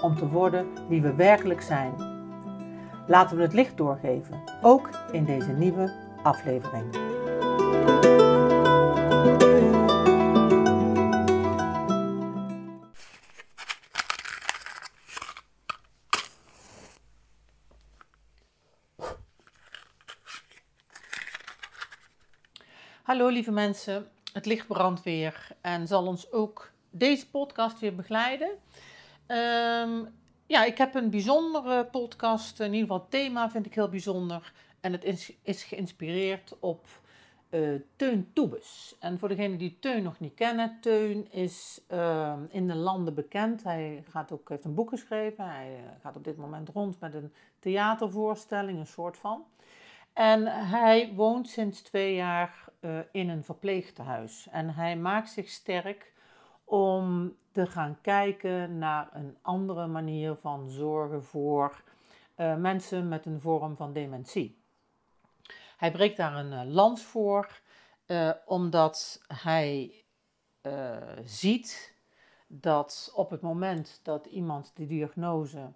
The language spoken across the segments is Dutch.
om te worden wie we werkelijk zijn. Laten we het licht doorgeven, ook in deze nieuwe aflevering. Hallo lieve mensen, het licht brandt weer en zal ons ook deze podcast weer begeleiden. Ehm, ja, ik heb een bijzondere podcast, in ieder geval het thema vind ik heel bijzonder. En het is, geïnspireerd op uh, Teun Toebes. En voor degenen die Teun nog niet kennen, Teun is ehm, in de landen bekend. Hij gaat ook, heeft een boek geschreven. Hij eh, gaat op dit moment rond met een theatervoorstelling, een soort van. En hij woont sinds twee jaar uh, in een verpleegtehuis. En hij maakt zich sterk om te gaan kijken naar een andere manier van zorgen voor uh, mensen met een vorm van dementie. Hij breekt daar een uh, lans voor, uh, omdat hij ziet dat op het moment dat iemand de diagnose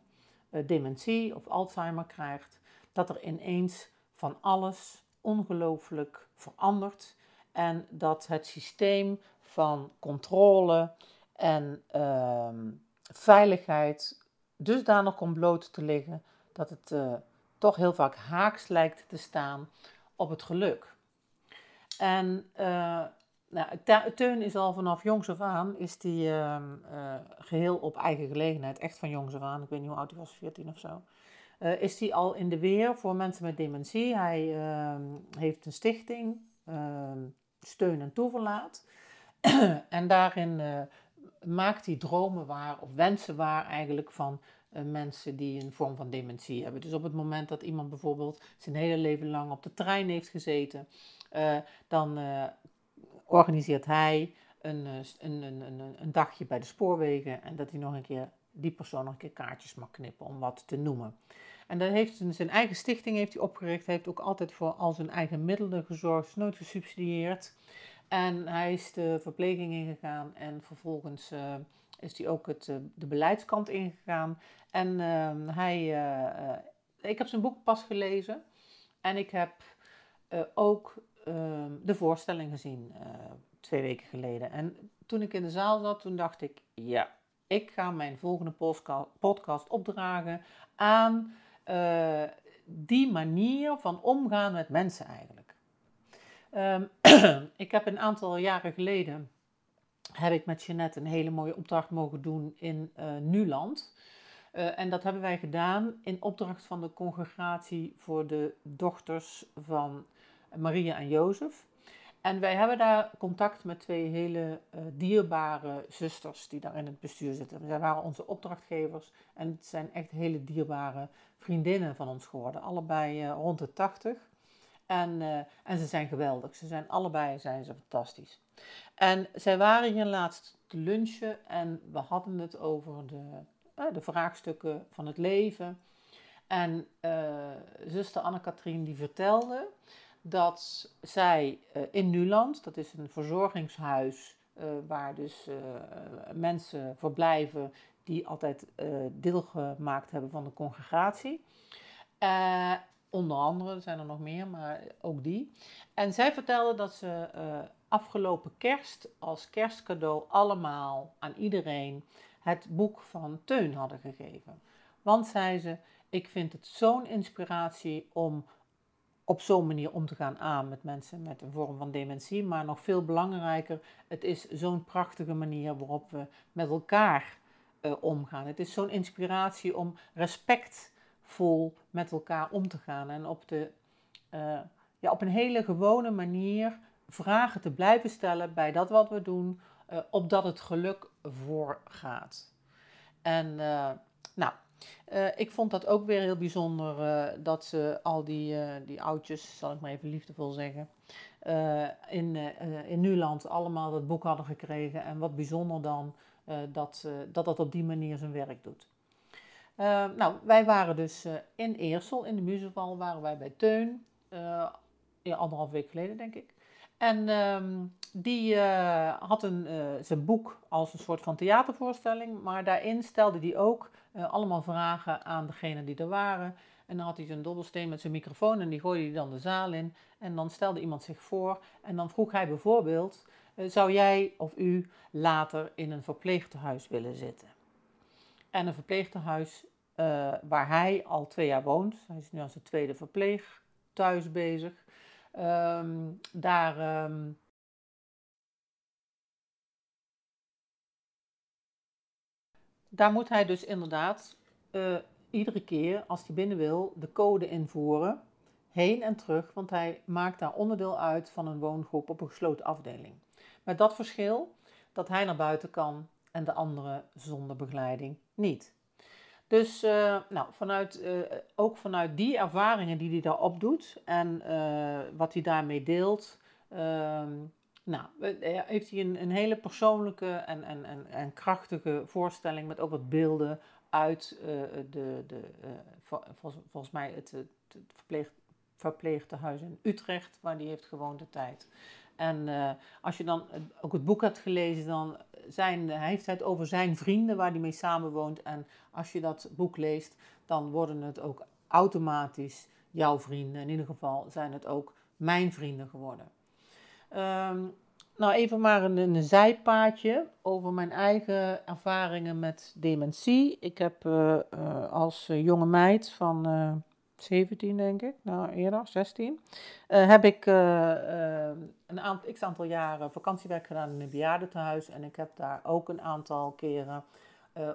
dementie of Alzheimer krijgt, dat er ineens van alles ongelooflijk verandert en dat het systeem van controle en uh, veiligheid dusdanig komt bloot te liggen dat het uh, toch heel vaak haaks lijkt te staan op het geluk. En uh, nou, Teun is al vanaf jongs af aan, is die uh, geheel op eigen gelegenheid, echt van jongs af aan, ik weet niet hoe oud hij was, 14 of zo, is hij al in de weer voor mensen met dementie. Hij ehm, heeft een stichting, ehm, Steun en Toeverlaat. en daarin uh, maakt hij dromen waar, of wensen waar eigenlijk van uh, mensen die een vorm van dementie hebben. Dus op het moment dat iemand bijvoorbeeld zijn hele leven lang op de trein heeft gezeten, uh, dan organiseert hij een, een, een, een, dagje bij de spoorwegen en dat hij nog een keer die persoon nog een keer kaartjes mag knippen, om wat te noemen. En dan heeft zijn eigen stichting heeft hij opgericht, heeft ook altijd voor al zijn eigen middelen gezorgd, nooit gesubsidieerd. En hij is de verpleging ingegaan en vervolgens uh, is hij ook het, uh, de beleidskant ingegaan. En uh, hij, ik heb zijn boek pas gelezen en ik heb ook ehm, de voorstelling gezien twee weken geleden. En toen ik in de zaal zat, toen dacht ik, ja, ik ga mijn volgende podcast opdragen aan die manier van omgaan met mensen eigenlijk. Um, ik heb een aantal jaren geleden, heb ik met Jeannette een hele mooie opdracht mogen doen in uh, Nuland. Uh, en dat hebben wij gedaan in opdracht van de congregatie voor de dochters van Maria en Jozef. En wij hebben daar contact met twee hele uh, dierbare zusters die daar in het bestuur zitten. Zij waren onze opdrachtgevers en het zijn echt hele dierbare vriendinnen van ons geworden. Allebei rond de 80. En, uh, en ze zijn geweldig. Ze zijn allebei zijn ze fantastisch. En zij waren hier laatst te lunchen en we hadden het over de, uh, de vraagstukken van het leven. En uh, zuster Anne-Katrien die vertelde dat zij in Nuland, dat is een verzorgingshuis waar dus mensen verblijven die altijd deel gemaakt hebben van de congregatie. Onder andere, er zijn er nog meer, maar ook die. En zij vertelde dat ze uh, afgelopen kerst als kerstcadeau allemaal aan iedereen het boek van Teun hadden gegeven. Want, zei ze, ik vind het zo'n inspiratie om op zo'n manier om te gaan aan met mensen met een vorm van dementie. Maar nog veel belangrijker, het is zo'n prachtige manier waarop we met elkaar uh, omgaan. Het is zo'n inspiratie om respect vol met elkaar om te gaan. En op, de, uh, ja, op een hele gewone manier vragen te blijven stellen bij dat wat we doen, uh, opdat het geluk voorgaat. En uh, nou, ik vond dat ook weer heel bijzonder dat ze al die, die oudjes, zal ik maar even liefdevol zeggen, in, in Nuland allemaal dat boek hadden gekregen. En wat bijzonder dan dat, dat dat op die manier zijn werk doet. Nou, wij waren dus in Eersel, in de musical, waren wij bij Teun. ja, anderhalf week geleden, denk ik. En ehm, die uh, had een, uh, zijn boek als een soort van theatervoorstelling, maar daarin stelde hij ook uh, allemaal vragen aan degenen die er waren. En dan had hij zijn dobbelsteen met zijn microfoon en die gooide hij dan de zaal in. En dan stelde iemand zich voor en dan vroeg hij bijvoorbeeld, zou jij of u later in een verpleegtehuis willen zitten? En een verpleegtehuis waar hij al twee jaar woont, hij is nu aan zijn tweede verpleegthuis bezig. Um, daar. Um, daar moet hij dus inderdaad uh, iedere keer als hij binnen wil de code invoeren. Heen en terug, want hij maakt daar onderdeel uit van een woongroep op een gesloten afdeling. Met dat verschil dat hij naar buiten kan en de anderen zonder begeleiding niet. Dus uh, nou, vanuit, uh, ook vanuit die ervaringen die hij daar opdoet en uh, wat hij daarmee deelt, ehm, nou, heeft hij een, een hele persoonlijke en, en, en, en, krachtige voorstelling met ook wat beelden uit de, de vol, volgens mij het, het verpleegtehuis in Utrecht, waar hij heeft gewoond de tijd. En uh, als je dan ook het boek hebt gelezen, dan zijn, hij heeft het over zijn vrienden waar hij mee samenwoont. En als je dat boek leest, dan worden het ook automatisch jouw vrienden. In ieder geval zijn het ook mijn vrienden geworden. Um, nou, even maar een, een, zijpaadje over mijn eigen ervaringen met dementie. Ik heb uh, als jonge meid van 17 denk ik, nou eerder, 16, uh, heb ik uh, uh, een aantal, x aantal jaren vakantiewerk gedaan in een bejaardentehuis. En ik heb daar ook een aantal keren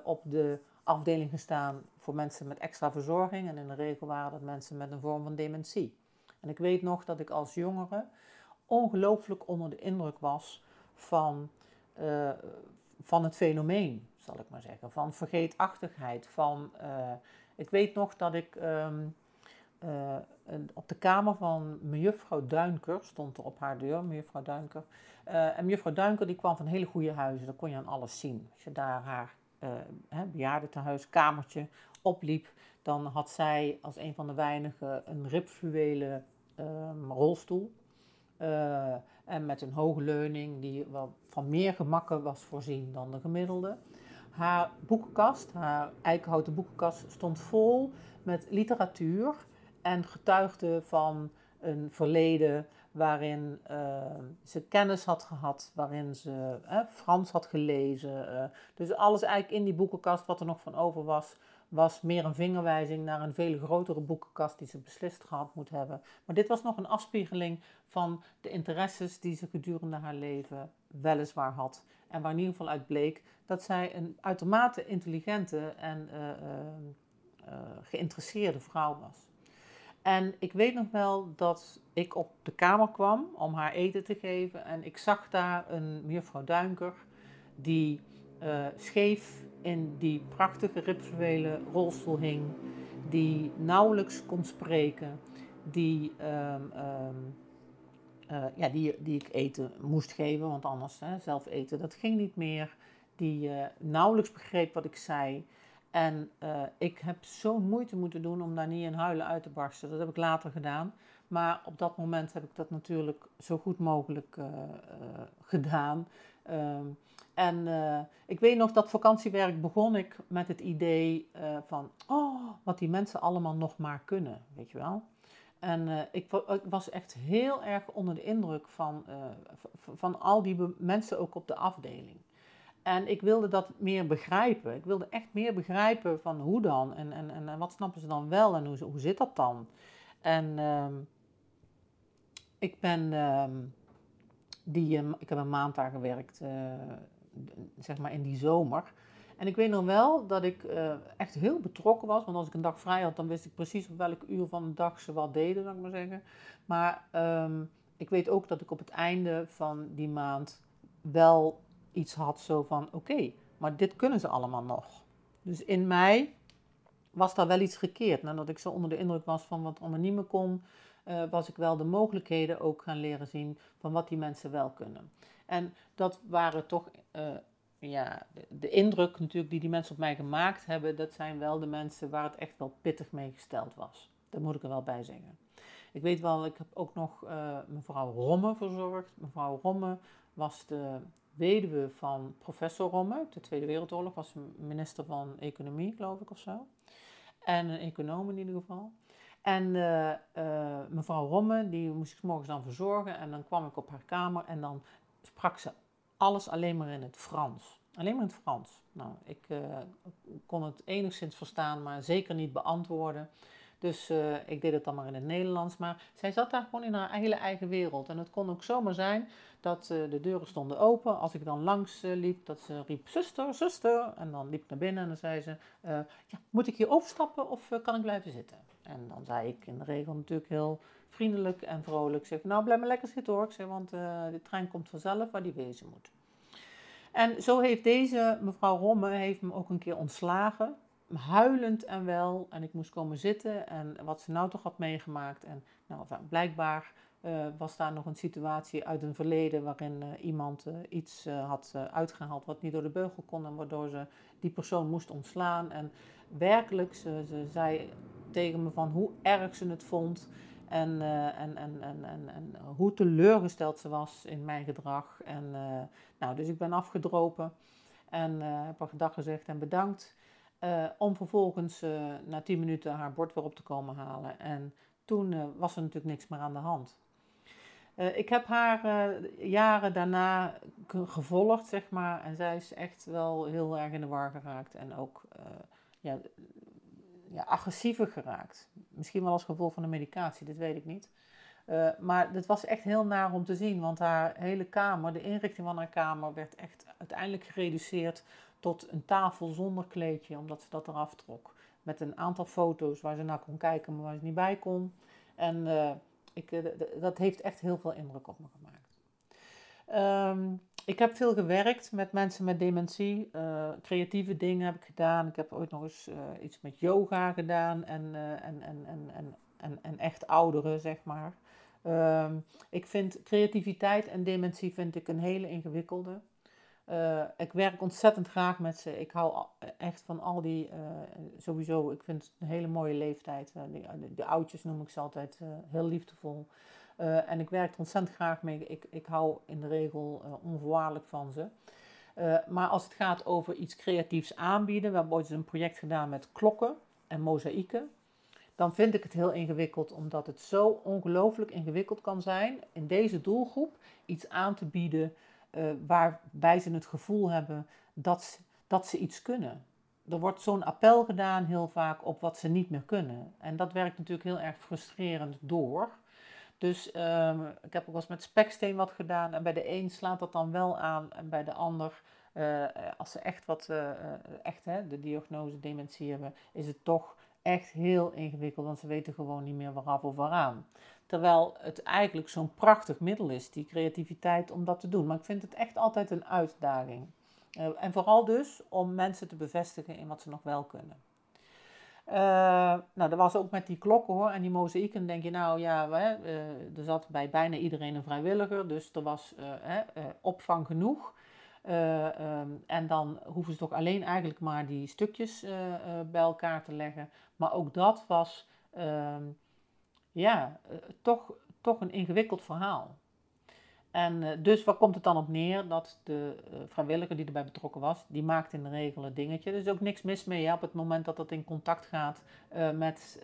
op de afdeling gestaan voor mensen met extra verzorging. En in de regel waren dat mensen met een vorm van dementie. En ik weet nog dat ik als jongere ongelooflijk onder de indruk was van, van het fenomeen, zal ik maar zeggen. Van vergeetachtigheid, van... ik weet nog dat ik um, uh, op de kamer van mejuffrouw Duinker, stond er op haar deur, mejuffrouw Duinker. Uh, en mejuffrouw Duinker die kwam van hele goede huizen, daar kon je aan alles zien. Als je daar haar uh, hè, bejaardentehuis, kamertje opliep, dan had zij als een van de weinigen een ribfluwelen ehm, rolstoel. en met een hoge leuning die wel van meer gemakken was voorzien dan de gemiddelde. Haar boekenkast, haar eikenhouten boekenkast, stond vol met literatuur en getuigde van een verleden waarin uh, ze kennis had gehad, waarin ze Frans had gelezen. Uh, dus alles eigenlijk in die boekenkast, wat er nog van over was, was meer een vingerwijzing naar een veel grotere boekenkast die ze beslist gehad moet hebben. Maar dit was nog een afspiegeling van de interesses die ze gedurende haar leven weliswaar had. En waar in ieder geval uit bleek dat zij een uitermate intelligente en geïnteresseerde vrouw was. En ik weet nog wel dat ik op de kamer kwam om haar eten te geven. En ik zag daar een mevrouw Duinker die uh, scheef in die prachtige ribfluwelen rolstoel hing. Die nauwelijks kon spreken. Die, um, um, uh, ja, die, die ik eten moest geven, want anders hè, zelf eten, dat ging niet meer. Die uh, nauwelijks begreep wat ik zei. En uh, ik heb zo'n moeite moeten doen om daar niet in huilen uit te barsten. Dat heb ik later gedaan. Maar op dat moment heb ik dat natuurlijk zo goed mogelijk uh, uh, gedaan. Um, en ik weet nog dat vakantiewerk begon ik met het idee van, oh, wat die mensen allemaal nog maar kunnen, weet je wel. En ik, ik, was echt heel erg onder de indruk van, van al die mensen ook op de afdeling. En ik wilde dat meer begrijpen. Ik wilde echt meer begrijpen van hoe dan en, en, en wat snappen ze dan wel en hoe, hoe zit dat dan? En uh, ik ben, uh, die, uh, ik heb een maand daar gewerkt, eh, zeg maar in die zomer. En ik weet nog wel dat ik eh, echt heel betrokken was. Want als ik een dag vrij had, dan wist ik precies op welk uur van de dag ze wat deden, zou ik maar zeggen. Maar ik weet ook dat ik op het einde van die maand wel iets had zo van, oké, maar dit kunnen ze allemaal nog. Dus in mei was daar wel iets gekeerd. Nadat ik zo onder de indruk was van wat allemaal niet meer kon, uh, was ik wel de mogelijkheden ook gaan leren zien van wat die mensen wel kunnen. En dat waren toch, uh, ja, de, indruk natuurlijk die die mensen op mij gemaakt hebben, dat zijn wel de mensen waar het echt wel pittig mee gesteld was. Dat moet ik er wel bij zeggen. Ik weet wel, ik heb ook nog uh, mevrouw Romme verzorgd. Mevrouw Romme was de weduwe van professor Romme. De Tweede Wereldoorlog was minister van Economie, geloof ik, of zo. En een econoom in ieder geval. En uh, uh, mevrouw Romme, die moest ik morgens dan verzorgen. En dan kwam ik op haar kamer en dan sprak ze alles alleen maar in het Frans. Alleen maar in het Frans. Nou, ik uh, kon het enigszins verstaan, maar zeker niet beantwoorden. Dus uh, ik deed het dan maar in het Nederlands. Maar zij zat daar gewoon in haar hele eigen wereld. En het kon ook zomaar zijn dat uh, de deuren stonden open. Als ik dan langs uh, liep, dat ze riep, zuster, zuster. En dan liep ik naar binnen en dan zei ze, ja, moet ik hier overstappen of kan ik blijven zitten? En dan zei ik in de regel natuurlijk heel vriendelijk en vrolijk. Zeg, nou blijf maar lekker zitten hoor. Ik want de trein komt vanzelf waar die wezen moet. En zo heeft deze mevrouw Romme heeft me ook een keer ontslagen huilend en wel. En ik moest komen zitten en wat ze nou toch had meegemaakt. En nou, blijkbaar uh, was daar nog een situatie uit een verleden waarin uh, iemand uh, iets had uitgehaald wat niet door de beugel kon en waardoor ze die persoon moest ontslaan. En werkelijk, ze, ze zei tegen me van hoe erg ze het vond en, en, en, en, en, en, hoe teleurgesteld ze was in mijn gedrag. En, nou, dus ik ben afgedropen en heb haar gedag gezegd en bedankt. Uh, om vervolgens uh, na 10 minuten haar bord weer op te komen halen. En toen uh, was er natuurlijk niks meer aan de hand. ik heb haar jaren daarna gevolgd, zeg maar. En zij is echt wel heel erg in de war geraakt. En ook ja, ja, agressiever geraakt. Misschien wel als gevolg van de medicatie, dat weet ik niet. maar het was echt heel naar om te zien, want haar hele kamer, de inrichting van haar kamer, werd echt uiteindelijk gereduceerd tot een tafel zonder kleedje, omdat ze dat eraf trok. Met een aantal foto's waar ze naar kon kijken, maar waar ze niet bij kon. En uh, ik, uh, dat heeft echt heel veel indruk op me gemaakt. Um, ik heb veel gewerkt met mensen met dementie. Uh, creatieve dingen heb ik gedaan. Ik heb ooit nog eens iets met yoga gedaan. En, en, en, en, en, en, en echt ouderen, zeg maar. Um, ik vind creativiteit en dementie vind ik een hele ingewikkelde. Uh, ik werk ontzettend graag met ze. Ik hou echt van al die, uh, sowieso, ik vind het een hele mooie leeftijd. Uh, de, oudjes noem ik ze altijd heel liefdevol. en ik werk er ontzettend graag mee. Ik, ik hou in de regel onvoorwaardelijk van ze. maar als het gaat over iets creatiefs aanbieden, we hebben ooit een project gedaan met klokken en mozaïeken. Dan vind ik het heel ingewikkeld, omdat het zo ongelooflijk ingewikkeld kan zijn in deze doelgroep iets aan te bieden uh, waarbij ze het gevoel hebben dat, dat ze iets kunnen. Er wordt zo'n appel gedaan heel vaak op wat ze niet meer kunnen. En dat werkt natuurlijk heel erg frustrerend door. Dus um, ik heb ook wel eens met speksteen wat gedaan. En bij de een slaat dat dan wel aan. En bij de ander, uh, als ze echt wat, uh, echt hè, de diagnose dementie hebben, is het toch echt heel ingewikkeld. Want ze weten gewoon niet meer waaraf of waaraan. Terwijl het eigenlijk zo'n prachtig middel is, die creativiteit, om dat te doen. Maar ik vind het echt altijd een uitdaging. Uh, en vooral dus om mensen te bevestigen in wat ze nog wel kunnen. Uh, nou, dat was ook met die klokken hoor. En die mozaïeken denk je, nou ja, uh, er zat bij bijna iedereen een vrijwilliger. Dus er was opvang genoeg. Um, en dan hoeven ze toch alleen eigenlijk maar die stukjes bij elkaar te leggen. Maar ook dat was ehm, ja, uh, toch, toch een ingewikkeld verhaal. En uh, dus waar komt het dan op neer? Dat de uh, vrijwilliger die erbij betrokken was, die maakt in de regel een dingetje. Er is ook niks mis mee op het moment dat dat in contact gaat met,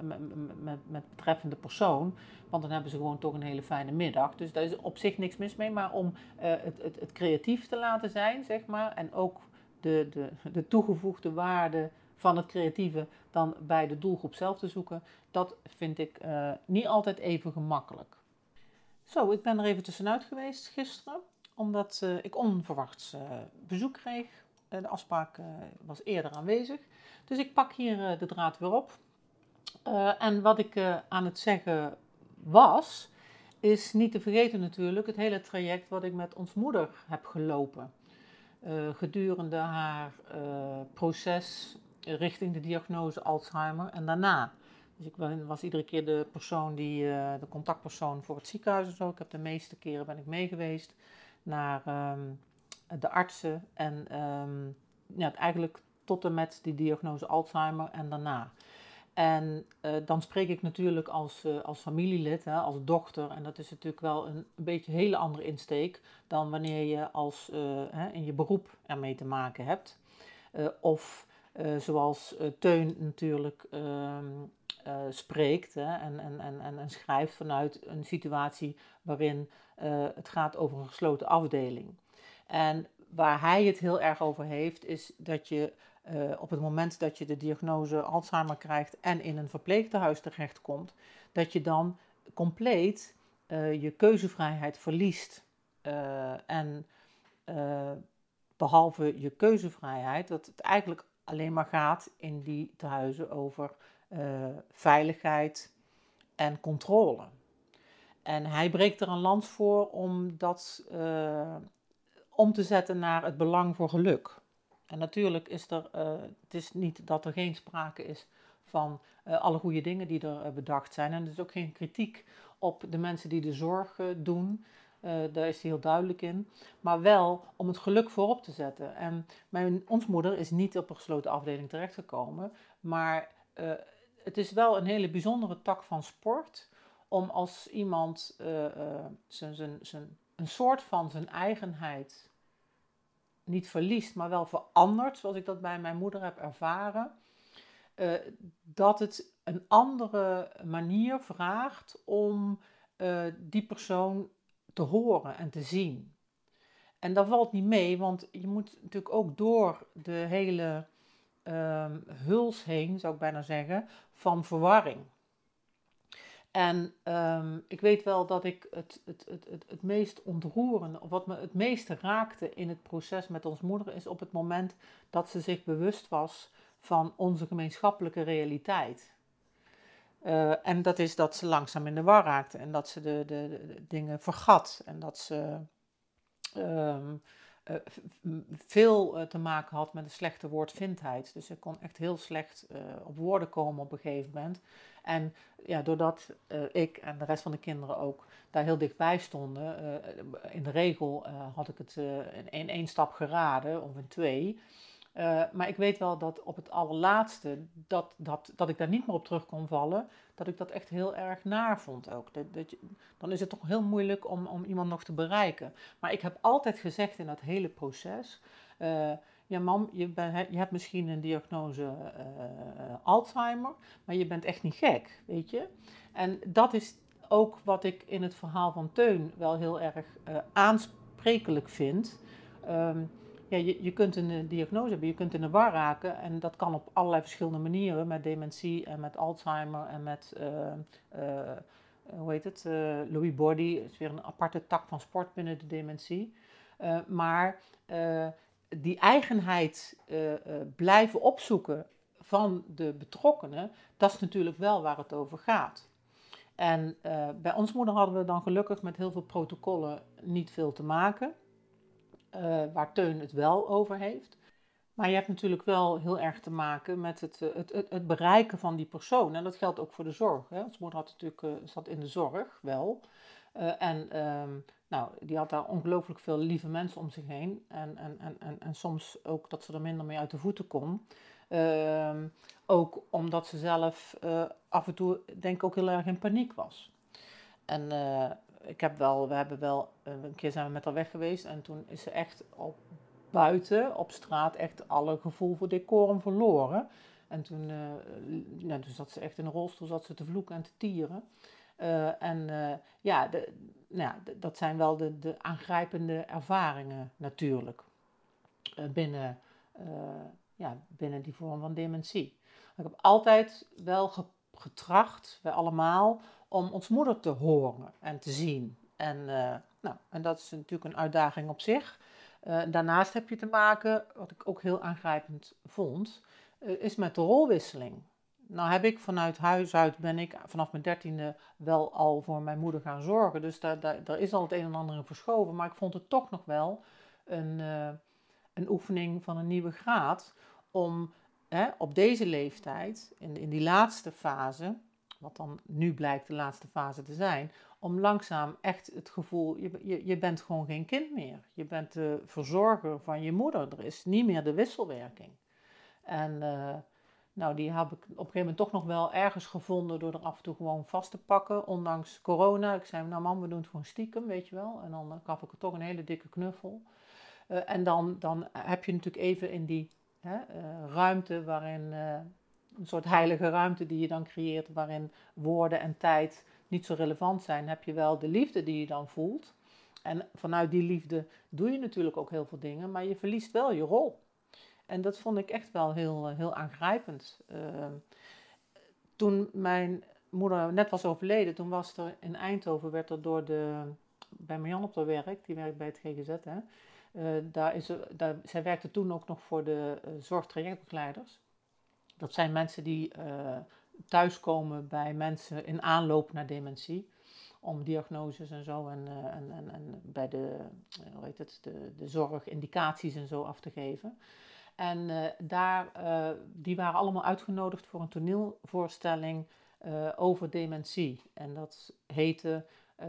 met, met, met betreffende persoon. Want dan hebben ze gewoon toch een hele fijne middag. Dus daar is op zich niks mis mee. Maar om het, het, het creatief te laten zijn, zeg maar, en ook de, de, de toegevoegde waarde van het creatieve dan bij de doelgroep zelf te zoeken, dat vind ik uh, niet altijd even gemakkelijk. Zo, ik ben er even tussenuit geweest gisteren, omdat uh, ik onverwachts uh, bezoek kreeg. de afspraak was eerder aanwezig. Dus ik pak hier de draad weer op. en wat ik aan het zeggen was, is niet te vergeten natuurlijk het hele traject wat ik met ons moeder heb gelopen. gedurende haar proces richting de diagnose Alzheimer en daarna. Dus ik was iedere keer de persoon die, uh, de contactpersoon voor het ziekenhuis en zo. Ik heb de meeste keren ben ik mee geweest naar ehm, de artsen en um, ja, eigenlijk tot en met die diagnose Alzheimer en daarna. En uh, dan spreek ik natuurlijk als, uh, als familielid, hè, als dochter. En dat is natuurlijk wel een, een beetje een hele andere insteek dan wanneer je als, hè, in je beroep ermee te maken hebt. of zoals Teun natuurlijk ehm, spreekt hè, en, en, en, en, schrijft vanuit een situatie waarin het gaat over een gesloten afdeling. En waar hij het heel erg over heeft, is dat je op het moment dat je de diagnose Alzheimer krijgt en in een verpleegtehuis terechtkomt, dat je dan compleet je keuzevrijheid verliest. En behalve je keuzevrijheid, dat het eigenlijk alleen maar gaat in die tehuizen over veiligheid en controle. En hij breekt er een lans voor om dat om te zetten naar het belang voor geluk. En natuurlijk is er, uh, het is niet dat er geen sprake is van alle goede dingen die er bedacht zijn. En er is ook geen kritiek op de mensen die de zorg doen. Daar is hij heel duidelijk in. Maar wel om het geluk voorop te zetten. En mijn, ons moeder is niet op een gesloten afdeling terechtgekomen. Maar het is wel een hele bijzondere tak van sport. Om als iemand zijn, zijn, zijn, een soort van zijn eigenheid niet verliest, maar wel verandert, zoals ik dat bij mijn moeder heb ervaren, dat het een andere manier vraagt om die persoon te horen en te zien. En dat valt niet mee, want je moet natuurlijk ook door de hele um, huls heen, zou ik bijna zeggen, van verwarring. En ehm, ik weet wel dat ik het, het, het, het, het meest ontroerende, of wat me het meeste raakte in het proces met ons moeder, is op het moment dat ze zich bewust was van onze gemeenschappelijke realiteit. Uh, en dat is dat ze langzaam in de war raakte en dat ze de, de, dingen vergat en dat ze um, uh, veel uh, te maken had met een slechte woordvindheid. Dus ze kon echt heel slecht op woorden komen op een gegeven moment. En ja, doordat ik en de rest van de kinderen ook daar heel dichtbij stonden, in de regel had ik het in één stap geraden of in twee. Maar ik weet wel dat op het allerlaatste, dat, dat, dat ik daar niet meer op terug kon vallen, dat ik dat echt heel erg naar vond ook. Dat, dat dan is het toch heel moeilijk om, om iemand nog te bereiken. Maar ik heb altijd gezegd in dat hele proces, ja mam, je, ben, je hebt misschien een diagnose uh, Alzheimer, maar je bent echt niet gek, weet je. En dat is ook wat ik in het verhaal van Teun wel heel erg uh, aansprekelijk vind. Um, ja, je, kunt een diagnose hebben, je kunt in de war raken en dat kan op allerlei verschillende manieren, met dementie en met Alzheimer en met, uh, hoe heet het, Louis Body, is weer een aparte tak van sport binnen de dementie. maar die eigenheid uh, uh, blijven opzoeken van de betrokkenen, dat is natuurlijk wel waar het over gaat. En uh, bij ons moeder hadden we dan gelukkig met heel veel protocollen niet veel te maken, waar Teun het wel over heeft. Maar je hebt natuurlijk wel heel erg te maken met het, het, het, het bereiken van die persoon. En dat geldt ook voor de zorg. Hè. Ons moeder had natuurlijk, zat in de zorg wel. en um, nou, die had daar ongelooflijk veel lieve mensen om zich heen. En, en, en, en, soms ook dat ze er minder mee uit de voeten kon. Uh, ook omdat ze zelf af en toe, denk ik, ook heel erg in paniek was. En ik heb wel, we hebben wel, eh, een keer zijn we met haar weg geweest. En toen is ze echt op buiten, op straat, echt alle gevoel voor decorum verloren. En toen, ja, toen zat ze echt in een rolstoel, zat ze te vloeken en te tieren. Uh, en uh, ja, de, nou, dat zijn wel de, de aangrijpende ervaringen natuurlijk uh, binnen, ja, binnen die vorm van dementie. Ik heb altijd wel getracht, wij allemaal, om ons moeder te horen en te zien. En, nou, en dat is natuurlijk een uitdaging op zich. daarnaast heb je te maken, wat ik ook heel aangrijpend vond, is met de rolwisseling. Nou heb ik vanuit huis uit, ben ik vanaf mijn dertiende wel al voor mijn moeder gaan zorgen. Dus daar, daar, is al het een en ander in verschoven. Maar ik vond het toch nog wel een, een oefening van een nieuwe graad om hè, op deze leeftijd, in, in die laatste fase, wat dan nu blijkt de laatste fase te zijn, om langzaam echt het gevoel, je, je, je bent gewoon geen kind meer. Je bent de verzorger van je moeder. Er is niet meer de wisselwerking. En uh, nou, die heb ik op een gegeven moment toch nog wel ergens gevonden door er af en toe gewoon vast te pakken, ondanks corona. Ik zei, nou man, we doen het gewoon stiekem, weet je wel. En dan gaf ik er toch een hele dikke knuffel. Uh, en dan, dan heb je natuurlijk even in die hè, ruimte waarin, een soort heilige ruimte die je dan creëert, waarin woorden en tijd niet zo relevant zijn, heb je wel de liefde die je dan voelt. En vanuit die liefde doe je natuurlijk ook heel veel dingen, maar je verliest wel je rol. En dat vond ik echt wel heel, eh, heel aangrijpend. Uh, toen mijn moeder net was overleden, toen was er in Eindhoven, werd er door de, bij Marjan op haar werk, die werkt bij het GGZ, hè, uh, daar is er, daar, zij werkte toen ook nog voor de uh, zorgtrajectbegeleiders. Dat zijn mensen die thuiskomen bij mensen in aanloop naar dementie. Om diagnoses en zo en, en, en, en bij de, hoe heet het, de, de zorgindicaties en zo af te geven. En daar, die waren allemaal uitgenodigd voor een toneelvoorstelling over dementie. En dat heette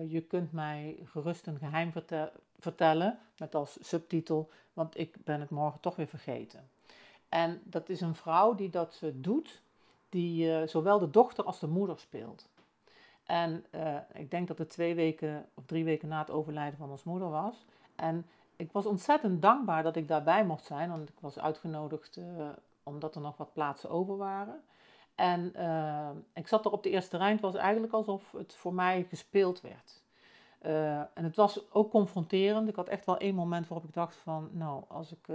Je kunt mij gerust een geheim vertel vertellen, met als subtitel, want ik ben het morgen toch weer vergeten. En dat is een vrouw die dat doet, die zowel de dochter als de moeder speelt. En ik denk dat het twee weken of drie weken na het overlijden van ons moeder was. En ik was ontzettend dankbaar dat ik daarbij mocht zijn, want ik was uitgenodigd uh, omdat er nog wat plaatsen over waren. En ik zat er op de eerste rij. Het was eigenlijk alsof het voor mij gespeeld werd. Uh, en het was ook confronterend. Ik had echt wel één moment waarop ik dacht van, nou, als, ik,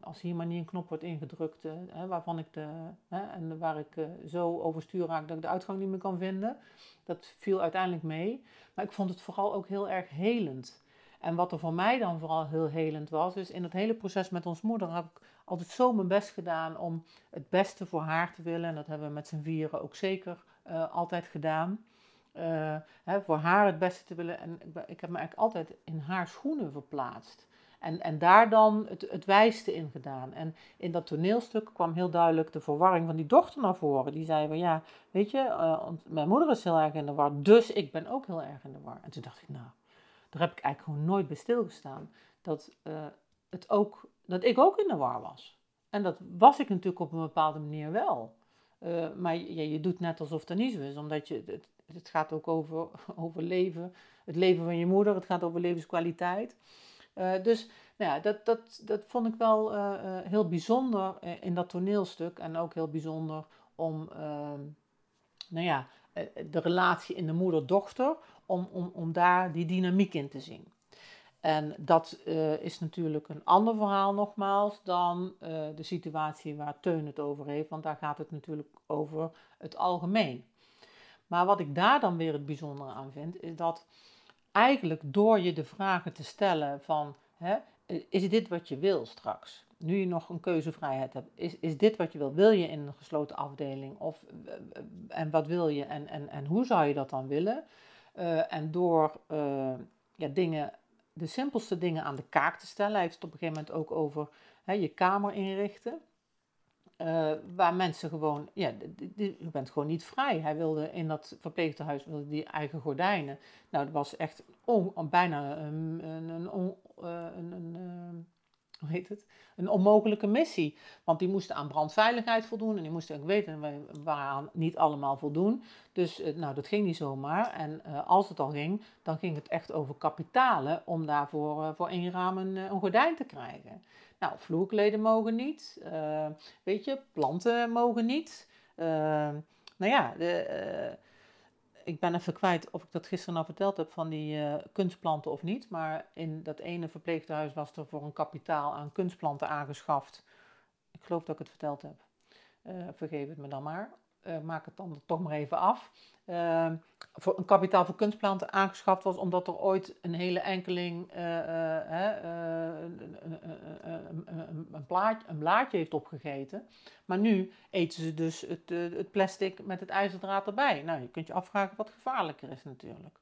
als hier maar niet een knop wordt ingedrukt, hè, waarvan ik de, hè, en waar ik zo overstuur raak dat ik de uitgang niet meer kan vinden. Dat viel uiteindelijk mee. Maar ik vond het vooral ook heel erg helend. En wat er voor mij dan vooral heel helend was, is in het hele proces met ons moeder heb ik altijd zo mijn best gedaan om het beste voor haar te willen. En dat hebben we met z'n vieren ook zeker altijd gedaan. Uh, hè, voor haar het beste te willen. En ik, ik, heb me eigenlijk altijd in haar schoenen verplaatst. En, en daar dan het, het wijste in gedaan. En in dat toneelstuk kwam heel duidelijk de verwarring van die dochter naar voren. Die zei van ja, weet je, uh, mijn moeder is heel erg in de war, dus ik ben ook heel erg in de war. En toen dacht ik, nou, daar heb ik eigenlijk gewoon nooit bij stilgestaan. Dat, uh, het ook, dat ik ook in de war was. En dat was ik natuurlijk op een bepaalde manier wel. Maar je, je doet net alsof dat niet zo is, omdat je, het, het gaat ook over, over leven, het leven van je moeder, het gaat over levenskwaliteit. Uh, dus nou ja, dat, dat, dat vond ik wel heel bijzonder in dat toneelstuk en ook heel bijzonder om ehm, nou ja, de relatie in de moeder-dochter, om, om, om daar die dynamiek in te zien. En dat is natuurlijk een ander verhaal nogmaals dan de situatie waar Teun het over heeft, want daar gaat het natuurlijk over het algemeen. Maar wat ik daar dan weer het bijzondere aan vind, is dat eigenlijk door je de vragen te stellen van, hè, is dit wat je wil straks? Nu je nog een keuzevrijheid hebt, is, is dit wat je wil? Wil je in een gesloten afdeling? Of, eh, en wat wil je en, en, en hoe zou je dat dan willen? Uh, en door uh, ja, dingen, de simpelste dingen aan de kaak te stellen. Hij heeft het op een gegeven moment ook over hè, je kamer inrichten. Uh, waar mensen gewoon, ja, je bent gewoon niet vrij. Hij wilde in dat verpleeghuis die eigen gordijnen. Nou, dat was echt bijna een, een, een, een, een hoe heet het, een onmogelijke missie. Want die moesten aan brandveiligheid voldoen en die moesten ook weten, waren niet allemaal voldoen. Dus eh, nou, dat ging niet zomaar. En als het al ging, dan ging het echt over kapitalen om daarvoor voor één raam een, een, gordijn te krijgen. Nou, vloerkleden mogen niet, weet je, planten mogen niet. nou ja, de, ik ben even kwijt of ik dat gisteren al verteld heb van die uh, kunstplanten of niet. Maar in dat ene verpleeghuis was er voor een kapitaal aan kunstplanten aangeschaft. Ik geloof dat ik het verteld heb. Uh, vergeef het me dan maar. Uh, maak het dan toch maar even af. Uh, voor een kapitaal voor kunstplanten aangeschaft was omdat er ooit een hele enkeling een, een, een, plaatje, een blaadje heeft opgegeten. Maar nu eten ze dus het, het plastic met het ijzerdraad erbij. Nou, je kunt je afvragen wat gevaarlijker is natuurlijk.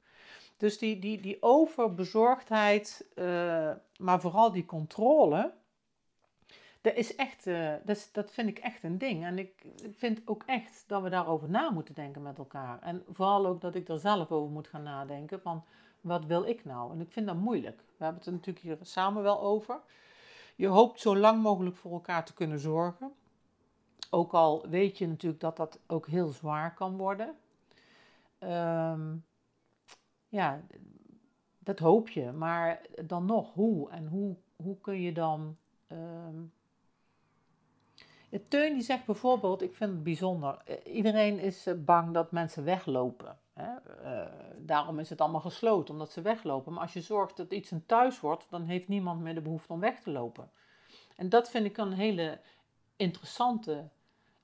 Dus die, die, die overbezorgdheid, maar vooral die controle, dat, is echt, uh, dat, dat vind ik echt een ding. En ik, vind ook echt dat we daarover na moeten denken met elkaar. En vooral ook dat ik er zelf over moet gaan nadenken van wat wil ik nou? En ik vind dat moeilijk. We hebben het er natuurlijk hier samen wel over. Je hoopt zo lang mogelijk voor elkaar te kunnen zorgen. Ook al weet je natuurlijk dat dat ook heel zwaar kan worden. Um, ja, dat hoop je. Maar dan nog, hoe? En hoe, hoe kun je dan. Um... Teun die zegt bijvoorbeeld, ik vind het bijzonder, eh, iedereen is eh, bang dat mensen weglopen. Hè? Daarom is het allemaal gesloten, omdat ze weglopen. Maar als je zorgt dat iets een thuis wordt, dan heeft niemand meer de behoefte om weg te lopen. En dat vind ik een hele interessante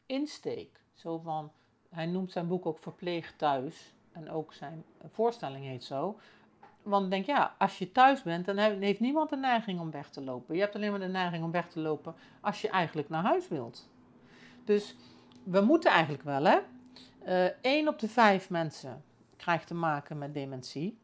insteek. Zo van, hij noemt zijn boek ook Verpleegd Thuis. En ook zijn voorstelling heet zo. Want ik denk, ja, als je thuis bent, dan heeft niemand de neiging om weg te lopen. Je hebt alleen maar de neiging om weg te lopen als je eigenlijk naar huis wilt. Dus we moeten eigenlijk wel, hè. Uh, op de vijf mensen krijgt te maken met dementie.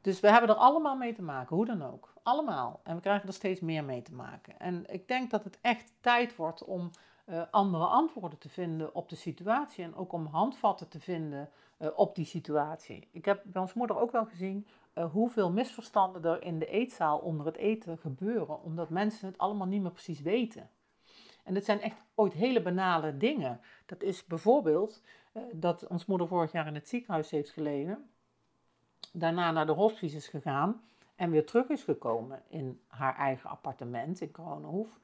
Dus we hebben er allemaal mee te maken, hoe dan ook. Allemaal. En we krijgen er steeds meer mee te maken. En ik denk dat het echt tijd wordt om uh, andere antwoorden te vinden op de situatie. En ook om handvatten te vinden uh, op die situatie. Ik heb bij ons moeder ook wel gezien uh, hoeveel misverstanden er in de eetzaal onder het eten gebeuren, omdat mensen het allemaal niet meer precies weten. En dit zijn echt ooit hele banale dingen. Dat is bijvoorbeeld uh, dat ons moeder vorig jaar in het ziekenhuis heeft gelegen, daarna naar de hospice is gegaan en weer terug is gekomen in haar eigen appartement in Kronenhoef.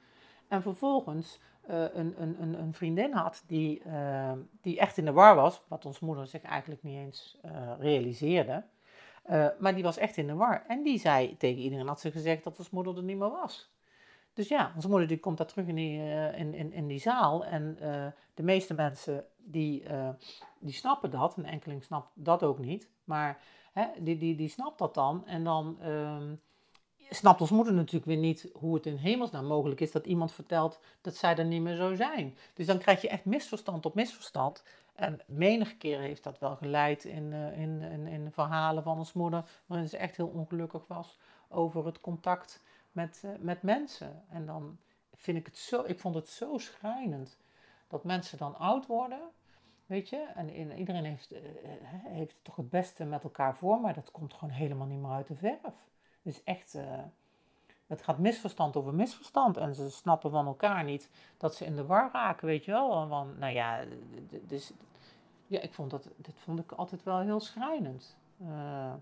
En vervolgens uh, een, een, een, vriendin had die, die echt in de war was, wat ons moeder zich eigenlijk niet eens realiseerde. maar die was echt in de war. En die zei tegen iedereen, had ze gezegd dat ons moeder er niet meer was. Dus ja, onze moeder die komt daar terug in die, in, in, in die zaal. En de meeste mensen die, die snappen dat. Een enkeling snapt dat ook niet. Maar hè, die, die, die snapt dat dan. En dan... Ehm, snapt ons moeder natuurlijk weer niet hoe het in hemelsnaam mogelijk is dat iemand vertelt dat zij er niet meer zo zijn. Dus dan krijg je echt misverstand op misverstand. En menige keer heeft dat wel geleid in, uh, in, in, in, verhalen van ons moeder, waarin ze echt heel ongelukkig was over het contact met, uh, met mensen. En dan vind ik het zo, ik vond het zo schrijnend dat mensen dan oud worden, weet je, en iedereen heeft, uh, heeft toch het beste met elkaar voor, maar dat komt gewoon helemaal niet meer uit de verf. Dus echt, uh, het gaat misverstand over misverstand. En ze snappen van elkaar niet dat ze in de war raken, weet je wel. Want, nou ja, dus, ja, ik vond dat, dit vond ik altijd wel heel schrijnend. Uh,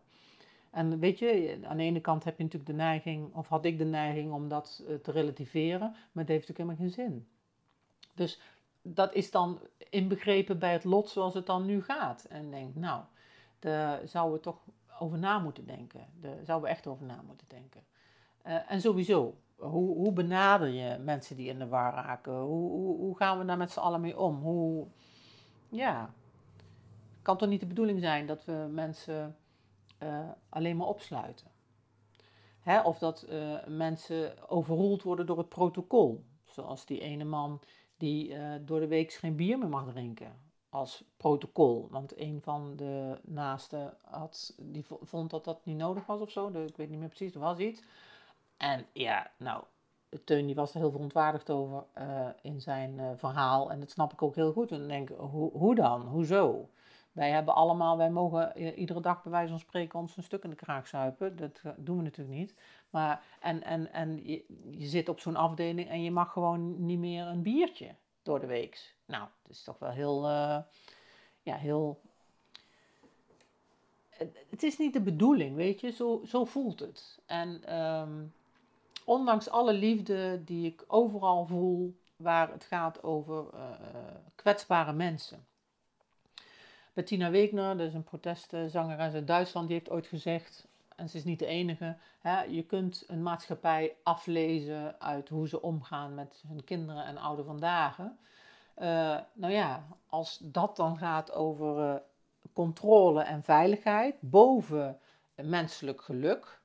en weet je, aan de ene kant heb je natuurlijk de neiging, of had ik de neiging om dat uh, te relativeren, maar het heeft natuurlijk helemaal geen zin. Dus dat is dan inbegrepen bij het lot zoals het dan nu gaat. En denk, nou, daar zouden we toch over na moeten denken. Daar zouden we echt over na moeten denken. Uh, en sowieso, hoe, hoe benader je mensen die in de war raken? Hoe, hoe, hoe gaan we daar met z'n allen mee om? Hoe, ja, kan toch niet de bedoeling zijn dat we mensen uh, alleen maar opsluiten? Hè? Of dat uh, mensen overroeld worden door het protocol. Zoals die ene man die door de week geen bier meer mag drinken als protocol. Want een van de naasten had, die vond dat dat niet nodig was of zo. Ik weet niet meer precies, er was iets. En ja, nou, Teun die was er heel verontwaardigd over uh, in zijn uh, verhaal. En dat snap ik ook heel goed. En dan denk ik, hoe, dan? Hoezo? Wij hebben allemaal, wij mogen iedere dag bij wijze van spreken ons een stuk in de kraag zuipen. Dat doen we natuurlijk niet. Maar, en en, en je, je zit op zo'n afdeling en je mag gewoon niet meer een biertje door de week. Nou, het is toch wel heel, uh, ja, heel. Het is niet de bedoeling, weet je, zo, zo voelt het. En um, ondanks alle liefde die ik overal voel, waar het gaat over uh, kwetsbare mensen. Bettina Wegner, dat is een protestzangeres uit Duitsland, die heeft ooit gezegd: en ze is niet de enige. Hè, je kunt een maatschappij aflezen uit hoe ze omgaan met hun kinderen en oude vandaag. Uh, nou ja, als dat dan gaat over uh, controle en veiligheid boven menselijk geluk,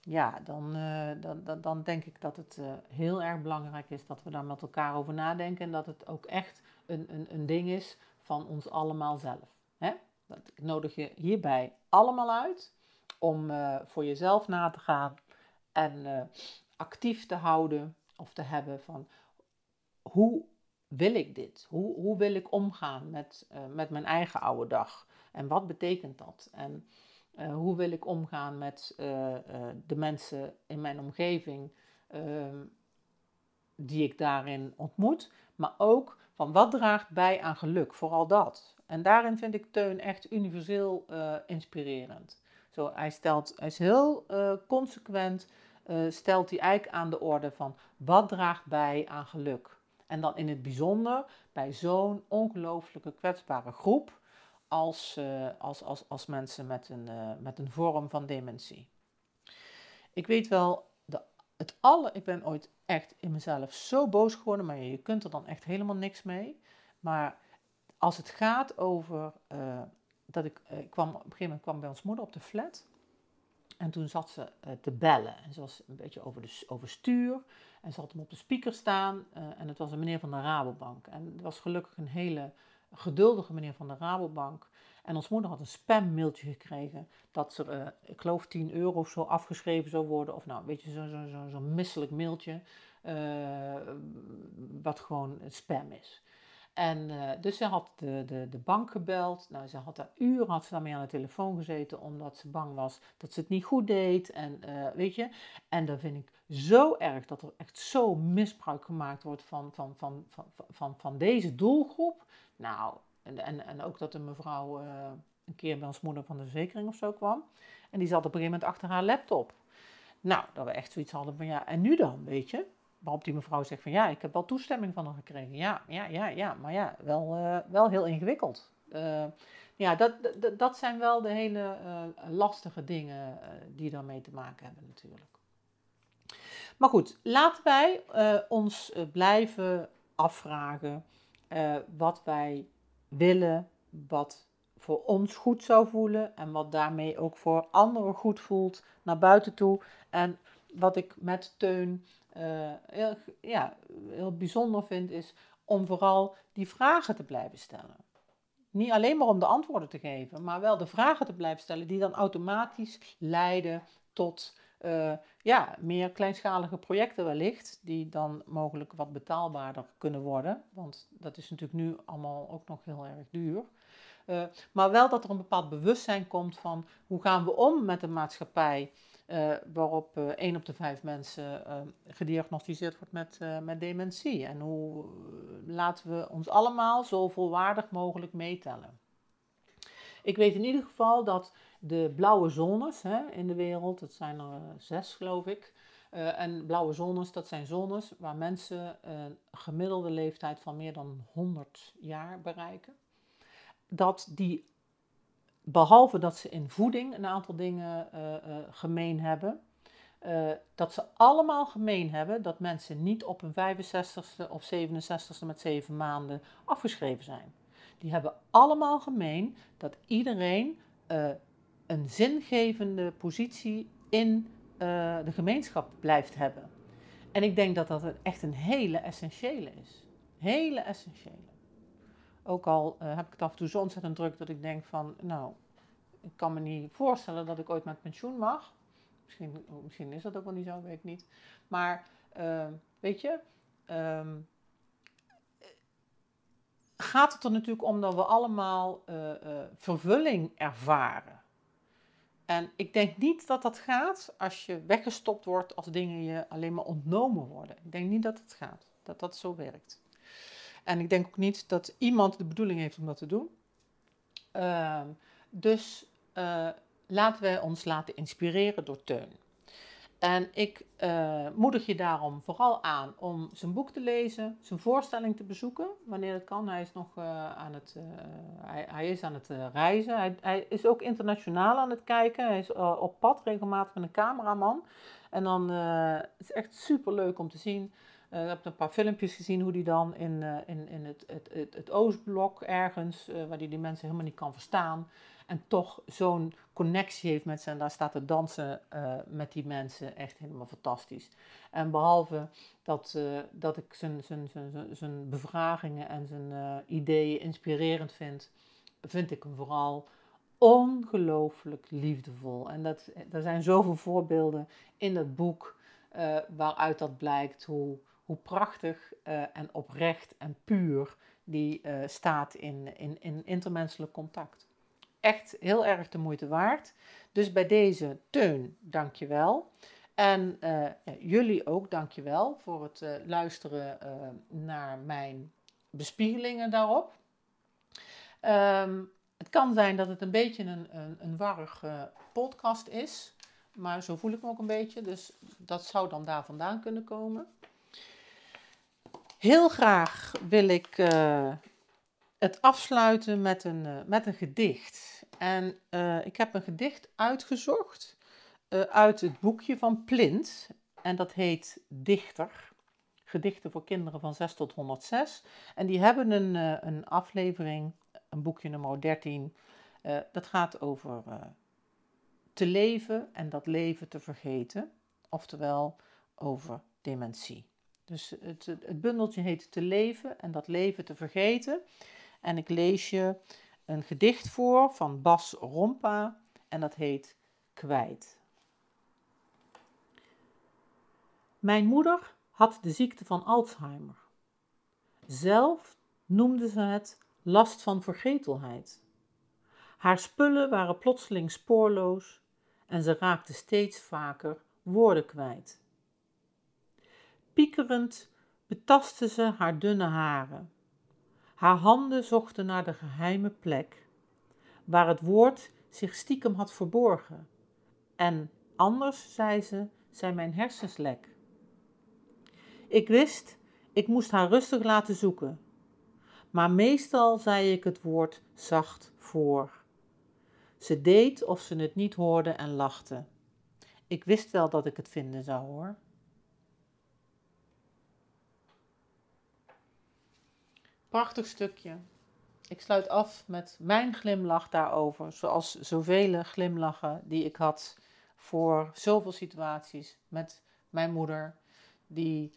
ja, dan, uh, dan, dan, denk ik dat het heel erg belangrijk is dat we daar met elkaar over nadenken en dat het ook echt een, een, een ding is van ons allemaal zelf. Hè? Dat, ik nodig je hierbij allemaal uit om voor jezelf na te gaan en actief te houden of te hebben van hoe wil ik dit? Hoe, hoe wil ik omgaan met, uh, met mijn eigen oude dag? En wat betekent dat? En uh, hoe wil ik omgaan met uh, de mensen in mijn omgeving ehm, die ik daarin ontmoet? Maar ook van wat draagt bij aan geluk? Vooral dat. En daarin vind ik Teun echt universeel inspirerend. Zo, hij, stelt, hij is heel consequent, stelt hij eigenlijk aan de orde van wat draagt bij aan geluk? En dan in het bijzonder bij zo'n ongelooflijke kwetsbare groep als, uh, als, als, als mensen met een, uh, met een vorm van dementie. Ik weet wel, de, het alle, ik ben ooit echt in mezelf zo boos geworden, maar je kunt er dan echt helemaal niks mee. Maar als het gaat over uh, dat ik, ik kwam, op een gegeven moment kwam bij ons moeder op de flat. En toen zat ze te bellen. En ze was een beetje over de, overstuur. En ze had hem op de speaker staan. Uh, en het was een meneer van de Rabobank. En het was gelukkig een hele geduldige meneer van de Rabobank. En ons moeder had een spammailtje gekregen dat er, uh, ik geloof, 10 euro of zo afgeschreven zou worden. Of nou, weet je, zo'n zo, zo, zo misselijk mailtje, uh, wat gewoon spam is. En uh, dus ze had de, de, de bank gebeld. Nou, ze had daar uren had ze aan de telefoon gezeten, omdat ze bang was dat ze het niet goed deed. En uh, weet je, en dan vind ik zo erg dat er echt zo misbruik gemaakt wordt van, van, van, van, van, van deze doelgroep. Nou, en, en, en ook dat een mevrouw uh, een keer bij ons moeder van de verzekering of zo kwam. En die zat op een gegeven moment achter haar laptop. Nou, dat we echt zoiets hadden van ja, en nu dan, weet je? Waarop die mevrouw zegt van ja, ik heb wel toestemming van haar gekregen. Ja, ja, ja, ja, maar ja, wel, uh, wel heel ingewikkeld. Uh, ja, dat, dat, dat zijn wel de hele uh, lastige dingen die daarmee te maken hebben natuurlijk. Maar goed, laten wij ons blijven afvragen wat wij willen, wat voor ons goed zou voelen en wat daarmee ook voor anderen goed voelt naar buiten toe. En wat ik met Teun uh, heel, ja, heel bijzonder vind, is om vooral die vragen te blijven stellen. Niet alleen maar om de antwoorden te geven, maar wel de vragen te blijven stellen die dan automatisch leiden tot uh, ja, meer kleinschalige projecten wellicht, die dan mogelijk wat betaalbaarder kunnen worden. Want dat is natuurlijk nu allemaal ook nog heel erg duur. Uh, maar wel dat er een bepaald bewustzijn komt van hoe gaan we om met een maatschappij waarop uh, 1 op de 5 mensen uh, gediagnosticeerd wordt met, met dementie. En hoe laten we ons allemaal zo volwaardig mogelijk meetellen. Ik weet in ieder geval dat de blauwe zones hè, in de wereld, dat zijn er zes geloof ik. en blauwe zones, dat zijn zones waar mensen een gemiddelde leeftijd van meer dan 100 jaar bereiken. Dat die behalve dat ze in voeding een aantal dingen uh, uh, gemeen hebben, uh, dat ze allemaal gemeen hebben dat mensen niet op hun 65ste of 67ste met 7 maanden afgeschreven zijn. Die hebben allemaal gemeen dat iedereen een zingevende positie in de gemeenschap blijft hebben. En ik denk dat dat echt een hele essentiële is. Hele essentiële. Ook al uh, heb ik het af en toe zo ontzettend druk dat ik denk van, nou, ik kan me niet voorstellen dat ik ooit met pensioen mag. Misschien, misschien is dat ook wel niet zo, weet ik niet. Maar uh, weet je, um, gaat het er natuurlijk om dat we allemaal uh, uh, vervulling ervaren. En ik denk niet dat dat gaat als je weggestopt wordt als dingen je alleen maar ontnomen worden. Ik denk niet dat het gaat, dat dat zo werkt. En ik denk ook niet dat iemand de bedoeling heeft om dat te doen. Uh, dus uh, laten we ons laten inspireren door Teun. En ik uh, moedig je daarom vooral aan om zijn boek te lezen, zijn voorstelling te bezoeken, wanneer het kan. Hij is nog uh, aan het, hij, hij, is aan het reizen. Hij, hij, is ook internationaal aan het kijken. Hij is op pad regelmatig met een cameraman. En dan is het echt super leuk om te zien ik heb een paar filmpjes gezien hoe die dan in, uh, in, in het, het, het, Oostblok ergens, uh, waar die die mensen helemaal niet kan verstaan, en toch zo'n connectie heeft met ze en daar staat te dansen met die mensen echt helemaal fantastisch. En behalve dat, dat ik zijn, zijn, zijn, zijn bevragingen en zijn ideeën inspirerend vind, vind ik hem vooral ongelooflijk liefdevol. En dat, er zijn zoveel voorbeelden in dat boek waaruit dat blijkt hoe, hoe prachtig en oprecht en puur die staat in, in, in intermenselijk contact. Echt heel erg de moeite waard. Dus bij deze Teun, dank je wel. En uh, jullie ook, dankjewel voor het luisteren naar mijn bespiegelingen daarop. Um, het kan zijn dat het een beetje een, een, een warrig podcast is, maar zo voel ik me ook een beetje, dus dat zou dan daar vandaan kunnen komen. Heel graag wil ik het afsluiten met een, met een gedicht. En ik heb een gedicht uitgezocht uit het boekje van Plint. En dat heet Dichter. Gedichten voor kinderen van 6 tot 106. En die hebben een, een aflevering, een boekje nummer 13. Uh, eh, dat gaat over te leven en dat leven te vergeten. Oftewel over dementie. Dus het, het bundeltje heet Te leven en dat leven te vergeten. En ik lees je een gedicht voor van Bas Rompa en dat heet Kwijt. Mijn moeder had de ziekte van Alzheimer. Zelf noemde ze het last van vergetelheid. Haar spullen waren plotseling spoorloos en ze raakte steeds vaker woorden kwijt. Piekerend betastte ze haar dunne haren. Haar handen zochten naar de geheime plek waar het woord zich stiekem had verborgen. En anders, zei ze, zijn mijn hersens lek. Ik wist, ik moest haar rustig laten zoeken. Maar meestal zei ik het woord zacht voor. Ze deed of ze het niet hoorde en lachte. Ik wist wel dat ik het vinden zou hoor. Prachtig stukje. Ik sluit af met mijn glimlach daarover, zoals zoveel glimlachen die ik had voor zoveel situaties met mijn moeder, die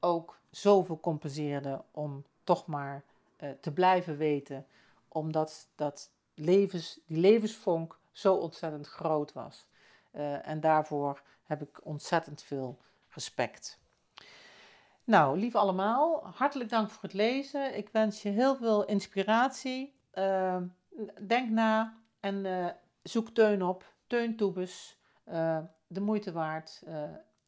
ook zoveel compenseerde om toch maar uh, te blijven weten, omdat dat levens, die levensvonk zo ontzettend groot was. Uh, en daarvoor heb ik ontzettend veel respect. Nou, lieve allemaal, hartelijk dank voor het lezen. Ik wens je heel veel inspiratie. Uh, denk na en uh, zoek Teun op. Teun Toebes, de moeite waard.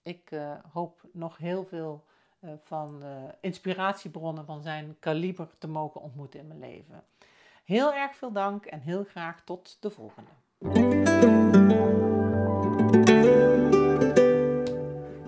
ik hoop nog heel veel eh, van uh, inspiratiebronnen van zijn kaliber te mogen ontmoeten in mijn leven. Heel erg veel dank en heel graag tot de volgende.